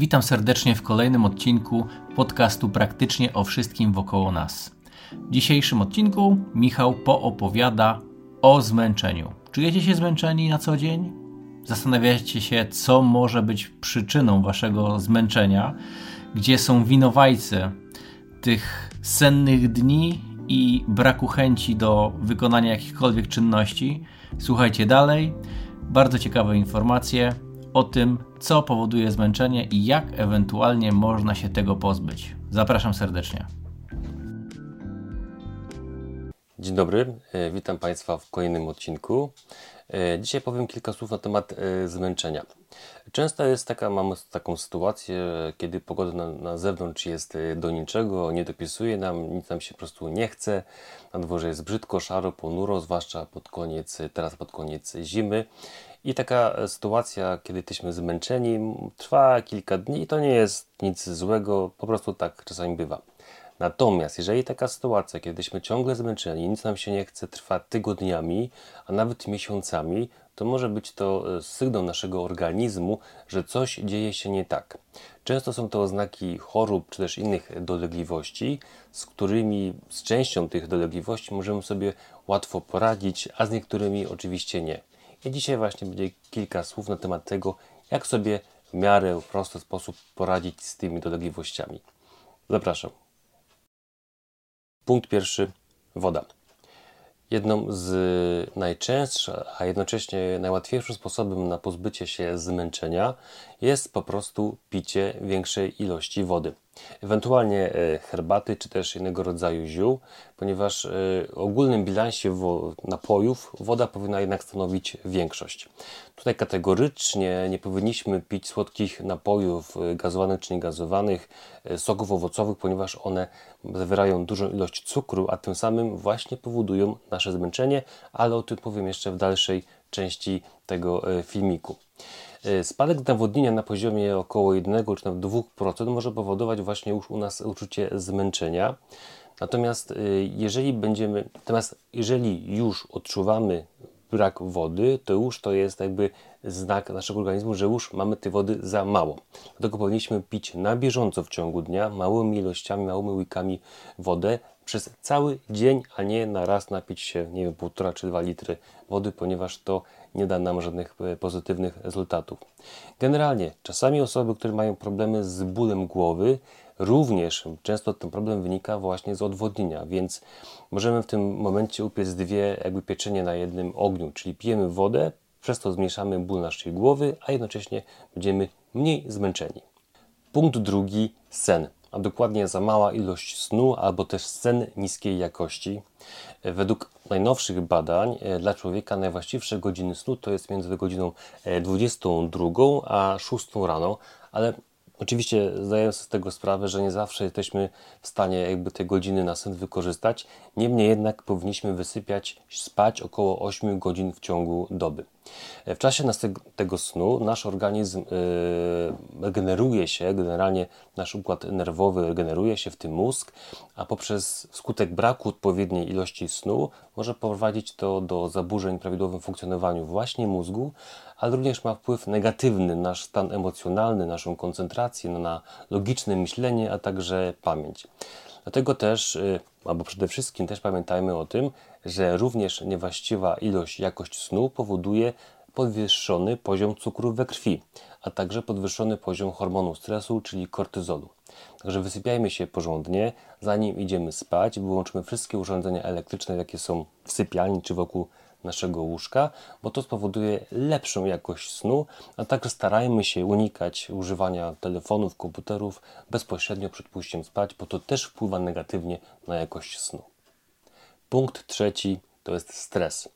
Witam serdecznie w kolejnym odcinku podcastu Praktycznie o wszystkim wokoło nas. W dzisiejszym odcinku Michał poopowiada o zmęczeniu. Czujecie się zmęczeni na co dzień? Zastanawiacie się, co może być przyczyną waszego zmęczenia? Gdzie są winowajcy tych sennych dni i braku chęci do wykonania jakichkolwiek czynności? Słuchajcie dalej. Bardzo ciekawe informacje o tym, co powoduje zmęczenie i jak ewentualnie można się tego pozbyć. Zapraszam serdecznie. Dzień dobry, e, witam Państwa w kolejnym odcinku. E, dzisiaj powiem kilka słów na temat e, zmęczenia. Często jest taka, mamy taką sytuację, kiedy pogoda na, na zewnątrz jest do niczego, nie dopisuje nam, nic nam się po prostu nie chce. Na dworze jest brzydko, szaro, ponuro, zwłaszcza pod koniec, teraz pod koniec zimy. I taka sytuacja, kiedy jesteśmy zmęczeni, trwa kilka dni i to nie jest nic złego, po prostu tak czasami bywa. Natomiast jeżeli taka sytuacja, kiedy jesteśmy ciągle zmęczeni, nic nam się nie chce, trwa tygodniami, a nawet miesiącami, to może być to e, sygnał naszego organizmu, że coś dzieje się nie tak. Często są to oznaki chorób czy też innych dolegliwości, z którymi, z częścią tych dolegliwości możemy sobie łatwo poradzić, a z niektórymi oczywiście nie. I dzisiaj właśnie będzie kilka słów na temat tego, jak sobie w miarę prosty sposób poradzić z tymi dolegliwościami. Zapraszam. Punkt pierwszy: woda. Jedną z najczęstszych, a jednocześnie najłatwiejszym sposobem na pozbycie się zmęczenia jest po prostu picie większej ilości wody ewentualnie e, herbaty czy też innego rodzaju ziół, ponieważ e, w ogólnym bilansie napojów woda powinna jednak stanowić większość. Tutaj kategorycznie nie powinniśmy pić słodkich napojów e, gazowanych czy niegazowanych, soków owocowych, ponieważ one zawierają dużą ilość cukru, a tym samym właśnie powodują nasze zmęczenie, ale o tym powiem jeszcze w dalszej części tego filmiku. E, spadek nawodnienia na poziomie około 1 czy nawet 2% może powodować właśnie już u nas uczucie zmęczenia. Natomiast e, jeżeli będziemy, natomiast jeżeli już odczuwamy brak wody, to już to jest jakby znak naszego organizmu, że już mamy tej wody za mało. Dlatego powinniśmy pić na bieżąco w ciągu dnia małymi ilościami, małymi łykami wodę przez cały dzień, a nie na raz napić się, nie wiem, półtora czy dwa litry wody, ponieważ to nie da nam żadnych e, pozytywnych rezultatów. Generalnie, czasami osoby, które mają problemy z bólem głowy, również często ten problem wynika właśnie z odwodnienia, więc możemy w tym momencie upiec dwie jakby pieczenie na jednym ogniu, czyli pijemy wodę, przez to zmniejszamy ból naszej głowy, a jednocześnie będziemy mniej zmęczeni. Punkt drugi sen a dokładnie za mała ilość snu albo też sen niskiej jakości. Według najnowszych badań e, dla człowieka najwłaściwsze godziny snu to jest między godziną 22 e, a 6 rano, ale Oczywiście zdaję sobie z tego sprawę, że nie zawsze jesteśmy w stanie jakby te godziny na sen wykorzystać. Niemniej jednak powinniśmy wysypiać, spać około 8 godzin w ciągu doby. W czasie tego snu nasz organizm yy, regeneruje się, generalnie nasz układ nerwowy regeneruje się, w tym mózg, a poprzez skutek braku odpowiedniej ilości snu może prowadzić to do zaburzeń w prawidłowym funkcjonowaniu właśnie mózgu, ale również ma wpływ negatywny na nasz stan emocjonalny, naszą koncentrację, na logiczne myślenie, a także pamięć. Dlatego też, y, albo przede wszystkim też pamiętajmy o tym, że również niewłaściwa ilość, jakość snu powoduje podwyższony poziom cukru we krwi, a także podwyższony poziom hormonu stresu, czyli kortyzolu. Także wysypiajmy się porządnie, zanim idziemy spać, wyłączmy wszystkie urządzenia elektryczne, jakie są w sypialni czy wokół naszego łóżka, bo to spowoduje lepszą jakość snu, a także starajmy się unikać używania telefonów, komputerów bezpośrednio przed pójściem spać, bo to też wpływa negatywnie na jakość snu. Punkt trzeci to jest stres.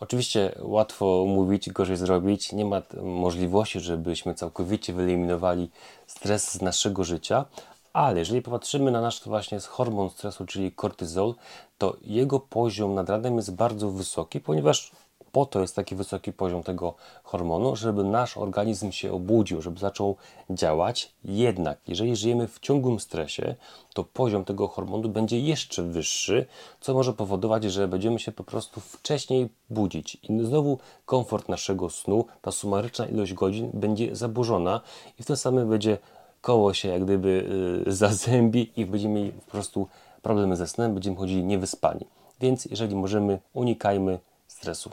Oczywiście łatwo mówić, gorzej zrobić. Nie ma możliwości, żebyśmy całkowicie wyeliminowali stres z naszego życia, ale jeżeli popatrzymy na nasz właśnie hormon stresu, czyli kortyzol, to jego poziom nad ranem jest bardzo wysoki, ponieważ po to jest taki wysoki poziom tego hormonu, żeby nasz organizm się obudził, żeby zaczął działać. Jednak, jeżeli żyjemy w ciągłym stresie, to poziom tego hormonu będzie jeszcze wyższy, co może powodować, że będziemy się po prostu wcześniej budzić. I znowu komfort naszego snu, ta sumaryczna ilość godzin będzie zaburzona i w tym samym będzie koło się jak gdyby y, zazębi i będziemy mieli po prostu problemy ze snem, będziemy chodzili niewyspani. Więc jeżeli możemy, unikajmy stresu.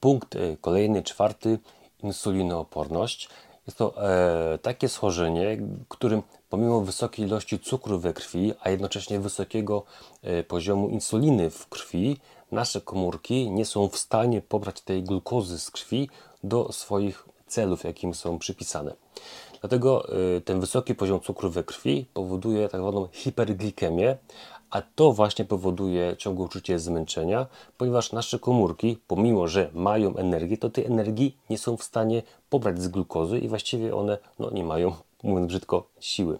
Punkt y, kolejny, czwarty, insulinooporność. Jest to e, takie schorzenie, którym pomimo wysokiej ilości cukru we krwi, a jednocześnie wysokiego e, poziomu insuliny w krwi, nasze komórki nie są w stanie pobrać tej glukozy z krwi do swoich celów, jakim są przypisane. Dlatego y, ten wysoki poziom cukru we krwi powoduje tak zwaną hiperglikemię, a to właśnie powoduje ciągłe uczucie zmęczenia, ponieważ nasze komórki, pomimo że mają energię, to tej energii nie są w stanie pobrać z glukozy i właściwie one no, nie mają, mówiąc brzydko, siły.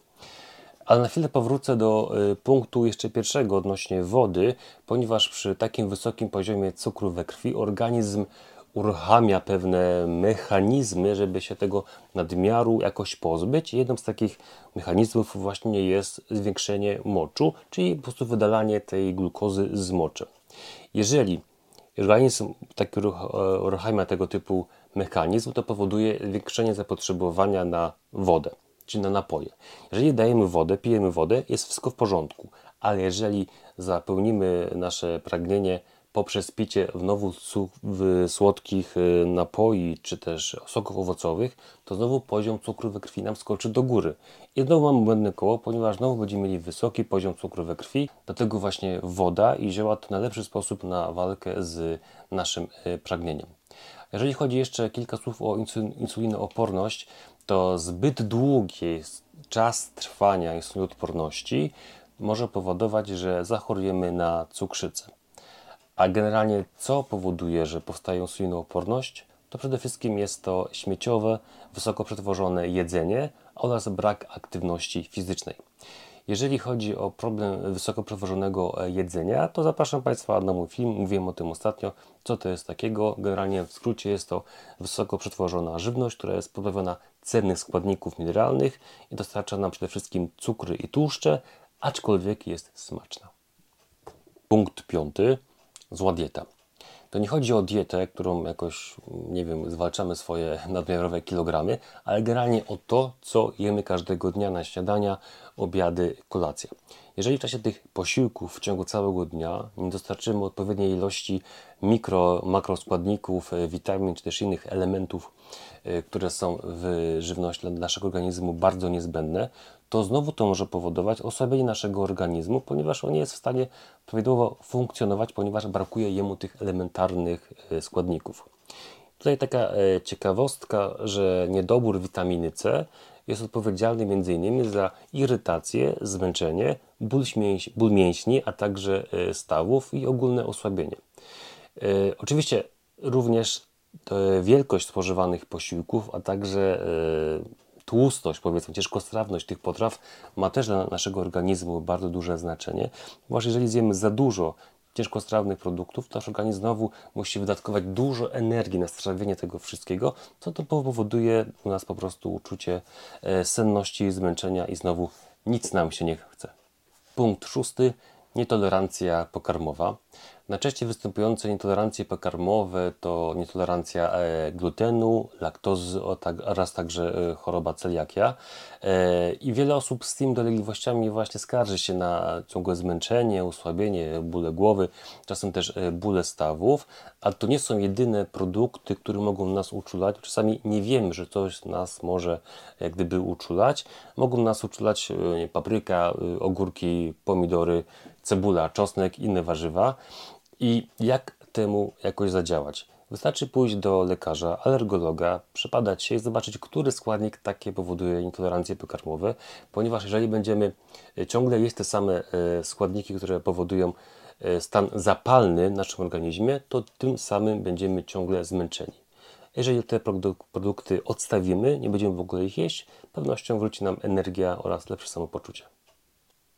Ale na chwilę powrócę do y, punktu jeszcze pierwszego odnośnie wody, ponieważ przy takim wysokim poziomie cukru we krwi organizm uruchamia pewne mechanizmy, żeby się tego nadmiaru jakoś pozbyć. Jednym z takich mechanizmów właśnie jest zwiększenie moczu, czyli po prostu wydalanie tej glukozy z moczem. Jeżeli organizm taki uruchamia tego typu mechanizm, to powoduje zwiększenie zapotrzebowania na wodę, czyli na napoje. Jeżeli dajemy wodę, pijemy wodę, jest wszystko w porządku, ale jeżeli zapełnimy nasze pragnienie poprzez picie znowu słodkich y, napoi czy też soków owocowych, to znowu poziom cukru we krwi nam skoczy do góry. I znowu mamy błędne koło, ponieważ znowu będziemy mieli wysoki poziom cukru we krwi, dlatego właśnie woda i zioła to najlepszy sposób na walkę z naszym y, pragnieniem. Jeżeli chodzi jeszcze kilka słów o insulinooporność, to zbyt długi czas trwania insulinooporności może powodować, że zachorujemy na cukrzycę. A generalnie co powoduje, że powstaje insulinooporność? To przede wszystkim jest to śmieciowe, wysoko przetworzone jedzenie oraz brak aktywności fizycznej. Jeżeli chodzi o problem wysoko przetworzonego e, jedzenia, to zapraszam Państwa na mój film. Mówiłem o tym ostatnio, co to jest takiego. Generalnie w skrócie jest to wysoko przetworzona żywność, która jest pozbawiona cennych składników mineralnych i dostarcza nam przede wszystkim cukry i tłuszcze, aczkolwiek jest smaczna. Punkt piąty zła dieta. To nie chodzi o dietę, którą jakoś, nie wiem, zwalczamy swoje nadmiarowe kilogramy, ale generalnie o to, co jemy każdego dnia na śniadania, obiady, kolacja. Jeżeli w czasie tych posiłków w ciągu całego dnia nie dostarczymy odpowiedniej ilości mikro, makroskładników, e, witamin czy też innych elementów, e, które są w żywności dla naszego organizmu bardzo niezbędne, to znowu to może powodować osłabienie naszego organizmu, ponieważ on nie jest w stanie prawidłowo funkcjonować, ponieważ brakuje jemu tych elementarnych e, składników. Tutaj taka ciekawostka, że niedobór witaminy C jest odpowiedzialny m.in. za irytację, zmęczenie, ból, mięś, ból mięśni, a także e, stawów i ogólne osłabienie. E, oczywiście również wielkość spożywanych posiłków, a także e, tłustość, powiedzmy, ciężkostrawność tych potraw ma też dla naszego organizmu bardzo duże znaczenie. Właśnie jeżeli zjemy za dużo ciężkostrawnych produktów, to nasz organizm znowu musi wydatkować dużo energii na strawienie tego wszystkiego, co to powoduje u nas po prostu uczucie e, senności, zmęczenia i znowu nic nam się nie chce. Punkt szósty. Nietolerancja pokarmowa. Najczęściej występujące nietolerancje pokarmowe to nietolerancja e, glutenu, laktozy tak, oraz także e, choroba celiakia. E, I wiele osób z tymi dolegliwościami właśnie skarży się na ciągłe zmęczenie, osłabienie, bóle głowy, czasem też bóle stawów, ale to nie są jedyne produkty, które mogą nas uczulać. Czasami nie wiemy, że coś nas może jak gdyby uczulać. Mogą nas uczulać papryka, ogórki, pomidory, cebula, czosnek, inne warzywa. I jak temu jakoś zadziałać? Wystarczy pójść do lekarza, alergologa, przepadać się i zobaczyć, który składnik takie powoduje intolerancje pokarmowe, ponieważ jeżeli będziemy e, ciągle jeść te same e, składniki, które powodują e, stan zapalny w naszym organizmie, to tym samym będziemy ciągle zmęczeni. Jeżeli te produkty odstawimy, nie będziemy w ogóle ich jeść, pewnością wróci nam energia oraz lepsze samopoczucie.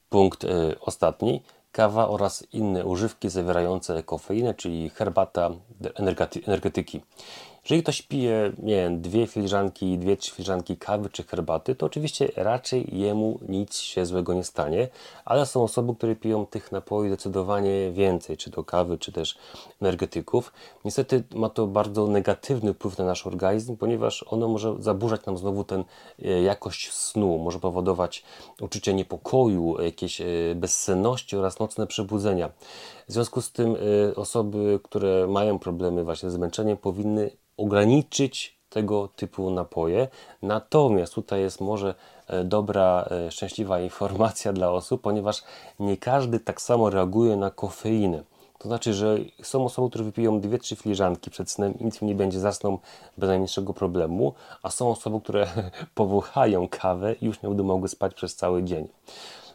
Punkt ostatni kawa oraz inne używki zawierające kofeinę, czyli herbata, energetyki. Jeżeli ktoś pije, nie wiem, dwie filiżanki, dwie, trzy filiżanki kawy czy herbaty, to oczywiście raczej jemu nic się złego nie stanie, ale są osoby, które piją tych napojów zdecydowanie więcej, czy to kawy, czy też energetyków. Niestety ma to bardzo negatywny wpływ na nasz organizm, ponieważ ono może zaburzać nam znowu ten e, jakość snu, może powodować uczucie niepokoju, jakieś e, bezsenności oraz nocne przebudzenia. W związku z tym e, osoby, które mają problemy właśnie z zmęczeniem powinny ograniczyć tego typu napoje. Natomiast tutaj jest może e, dobra, e, szczęśliwa informacja dla osób, ponieważ nie każdy tak samo reaguje na kofeinę. To znaczy, że są osoby, które wypiją dwie, trzy filiżanki przed snem i nic im nie będzie, zasną bez najmniejszego problemu, a są osoby, które powąchają kawę i już nie będą mogły spać przez cały dzień.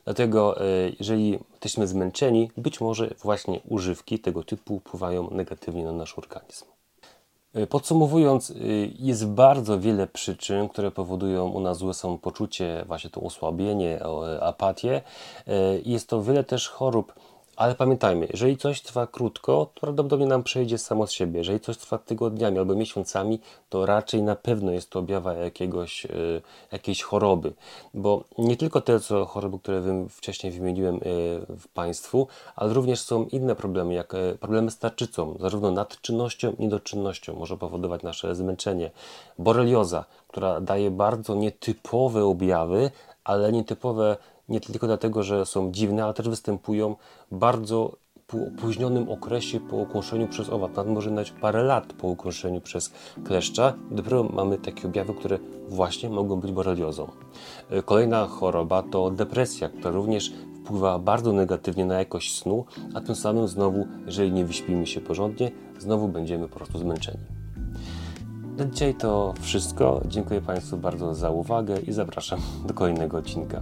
Dlatego, e, jeżeli jesteśmy zmęczeni, być może właśnie używki tego typu wpływają negatywnie na nasz organizm. E, podsumowując, e, jest bardzo wiele przyczyn, które powodują u nas złe samopoczucie, właśnie to osłabienie, apatię. Jest to wiele też chorób ale pamiętajmy, jeżeli coś trwa krótko, to prawdopodobnie nam przejdzie samo z siebie. Jeżeli coś trwa tygodniami albo miesiącami, to raczej na pewno jest to objawa jakiegoś, y, jakiejś choroby. Bo nie tylko te co choroby, które wcześniej wymieniłem y, w Państwu, ale również są inne problemy, jak y, problemy z tarczycą, zarówno nadczynnością i niedoczynnością może powodować nasze zmęczenie. Borelioza, która daje bardzo nietypowe objawy, ale nietypowe nie tylko dlatego, że są dziwne, ale też występują bardzo po opóźnionym okresie po ukąszeniu przez owad, nawet może nawet parę lat po ukąszeniu przez kleszcza, dopiero mamy takie objawy, które właśnie mogą być boreliozą. E, kolejna choroba to depresja, która również wpływa bardzo negatywnie na jakość snu, a tym samym znowu, jeżeli nie wyśpimy się porządnie, znowu będziemy po prostu zmęczeni. Na dzisiaj to wszystko. Dziękuję Państwu bardzo za uwagę i zapraszam do kolejnego odcinka.